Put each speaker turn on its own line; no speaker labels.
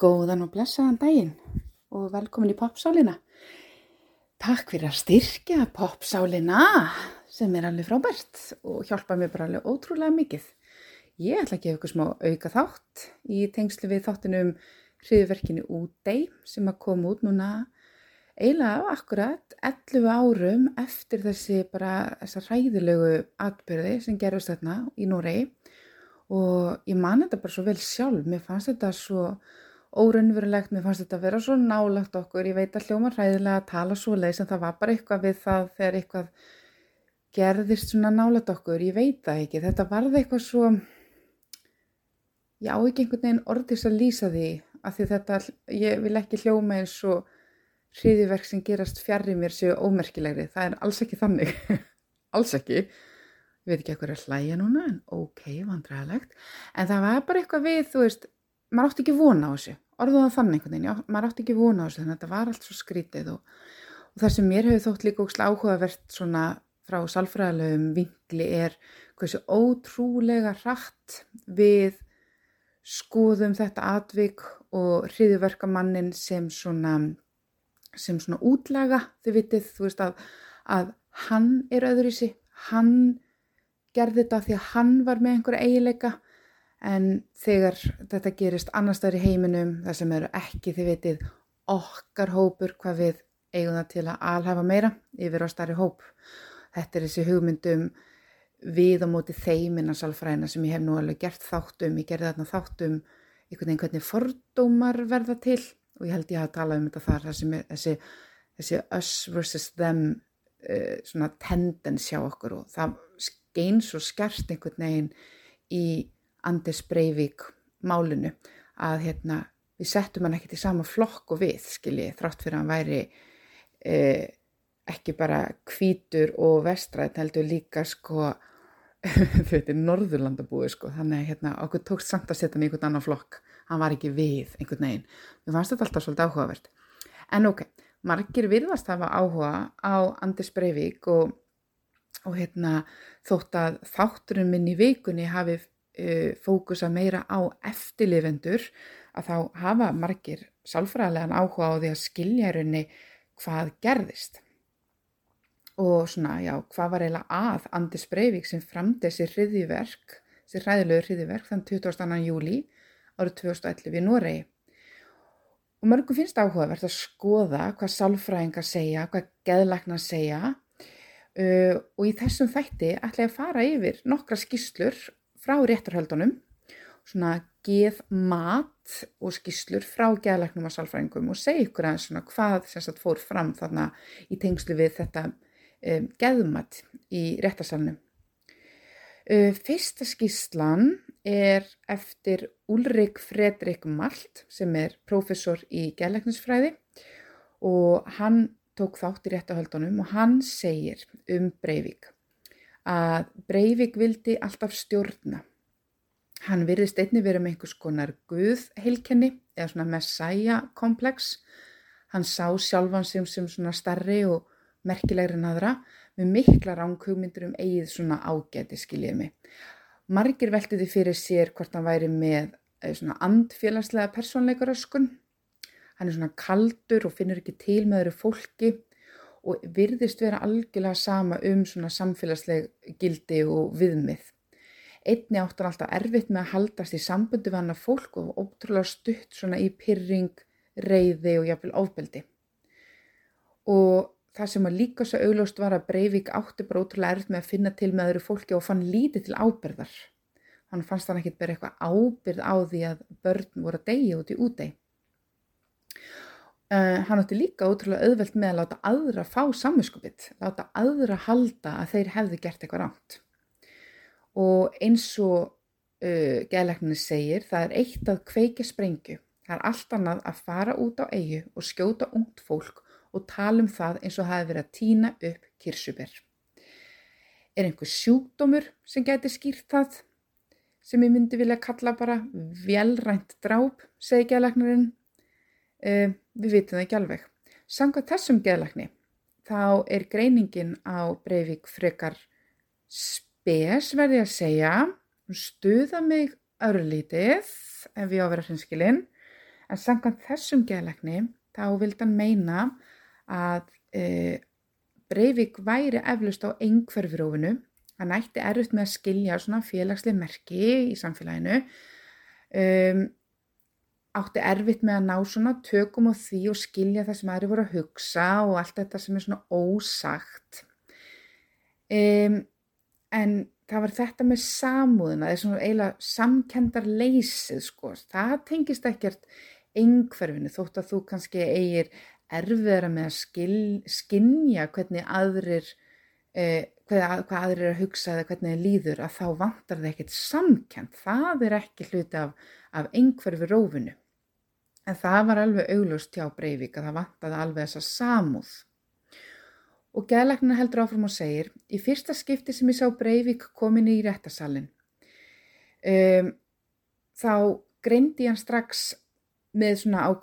Góðan og blessaðan daginn og velkomin í popsálina. Takk fyrir að styrkja popsálina sem er alveg frábært og hjálpa mér bara alveg ótrúlega mikið. Ég ætla að gefa ykkur smá auka þátt í tengslu við þáttinum hriðverkinu útdei sem að koma út núna eiginlega akkurat 11 árum eftir þessi bara þessa ræðilegu atbyrði sem gerist þarna í Noregi og ég man þetta bara svo vel sjálf, mér fannst þetta svo óraunverulegt, mér fannst þetta að vera svo nálagt okkur, ég veit að hljóma hræðilega að tala svo leiðis en það var bara eitthvað við það þegar eitthvað gerðist svona nálagt okkur, ég veit það ekki, þetta varði eitthvað svo, já ekki einhvern veginn orðis að lýsa því af því þetta, ég vil ekki hljóma eins og hriðiverk sem gerast fjarrir mér séu ómerkilegri, það er alls ekki þannig, alls ekki, ég veit ekki eitthvað að hlæja núna en ok, vandræðilegt, en það var bara eitthvað við, þú veist, maður átti ekki vona á þessu, orðuð á þannig einhvern veginn, maður átti ekki vona á þessu þannig að þetta var allt svo skrítið og, og það sem mér hefur þótt líka ókslega áhugavert svona frá salfræðilegum vinkli er hversu ótrúlega rætt við skoðum þetta atvik og hriðiverkamannin sem svona sem svona útlaga þið vitið, þú veist að, að hann er öðru í sig, hann gerði þetta því að hann var með einhverja eigileika en þegar þetta gerist annar staðar í heiminum það sem eru ekki þið vitið okkar hópur hvað við eigum það til að alhafa meira yfir á starri hóp. Þetta er þessi hugmyndum við á móti þeiminn að salfræna sem ég hef nú alveg gert þáttum ég gerði þarna þáttum einhvern veginn hvernig fordómar verða til og ég held ég að tala um þetta þar þessi, þessi, us versus them uh, svona tendens hjá okkur og það skein svo skert einhvern veginn í Anders Breivik málinu að hérna, við settum hann ekkert í sama flokk og við skiljið þrátt fyrir að hann væri eh, ekki bara kvítur og vestræð heldur líka sko þau veitir norðurlandabúi sko. Þannig að hérna, okkur tókst samt að setja hann í einhvern annan flokk. Hann var ekki við einhvern veginn. Við fannst þetta alltaf svolítið áhugavert. En ok, margir virðast hafa áhuga á Anders Breivik og, og hérna þótt að þátturinn minn í vikunni hafi uh, fókusa meira á eftirlifendur að þá hafa margir sálfræðilegan áhuga á því að skilja raunni hvað gerðist og svona já hvað var eiginlega að Anders Breivik sem framdi þessi hriðiverk þessi hræðilegu hriðiverk þann 22. júli árið 2011 í Noregi og mörgum finnst áhugavert að skoða hvað sálfræðingar segja, hvað geðlagnar segja uh, og í þessum þætti ætla ég að fara yfir nokkra skýslur frá réttarhöldunum, svona geð mat og skýslur frá geðleiknum og sálfræðingum og segja ykkur aðeins svona hvað sagt, fór fram þarna í tengslu við þetta um, geðmat í réttarsalunum. Uh, fyrsta skýslan er eftir Ulrik Fredrik Malt sem er professor í geðleiknisfræði og hann tók þátt í réttarhöldunum og hann segir um Breivik að Breivik vildi alltaf stjórna. Hann virðist einni verið með einhvers konar guðheilkenni eða svona messiah-komplex. Hann sá sjálfan sem, sem svona starri og merkilegri en aðra með mikla ránkugmyndur um eigið svona ágæti skiljiði mig. Margir veltiði fyrir sér hvort hann væri með eh, svona andfélagslega persónleikaröskun. Hann er svona kaldur og finnur ekki til með öðru fólki og virðist vera algjörlega sama um svona samfélagsleg gildi og viðmið. Einni áttan alltaf erfitt með að haldast í sambundu við hann að fólk og ótrúlega stutt svona í pyrring, reyði og jafnvel ofbeldi. Og það sem að líka svo auglóst var að Breivik átti bara ótrúlega erfitt með að finna til með öðru fólki og fann lítið til ábyrðar. Hann fannst hann ekkit bara eitthvað ábyrð á því að börn voru að deyja út í útei. Uh, hann átti líka ótrúlega auðvelt með að láta aðra fá samvinskupið, láta aðra halda að þeir hefðu gert eitthvað ránt. Og eins og uh, geðleikninni segir, það er eitt að kveika sprengju. Það er allt annað að fara út á eigu og skjóta ungt fólk og tala um það eins og hafi verið að týna upp kirsuber. Er einhver sjúkdómur sem getur skýrt það sem ég myndi vilja kalla bara velrænt dráp, segi geðleiknirinn. Uh, við vitum það ekki alveg. Sanga þessum geðlakni þá er greiningin á Breivik frekar spes verði að segja, stuða mig örlítið ef ég á að vera hrinskilinn, En samkvæmt þessum geðlækni þá vildi hann meina að e, Breivik væri eflust á einhverfirófinu. Hann ætti erfitt með að skilja svona félagsleg merki í samfélaginu. Um, átti erfitt með að ná svona tökum á því og skilja það sem aðri voru að hugsa og allt þetta sem er svona ósagt. Um, en það var þetta með samúðina, það er svona eiginlega samkendar leysið sko, það tengist ekkert einhverfinu þótt að þú kannski eigir erfiðara með að skil, skinja hvernig aðrir, eh, hvað, hvað aðrir er að hugsa eða hvernig það líður að þá vantar það ekkert samkend, það er ekki hluti af, af einhverfi rófinu. En það var alveg auglust hjá Breivik að það vantaði alveg þessa samúð. Og geðlæknir heldur áfram og segir, í fyrsta skipti sem ég sá Breivik komin í réttasalinn, um, þá greindi hann strax með svona ákveð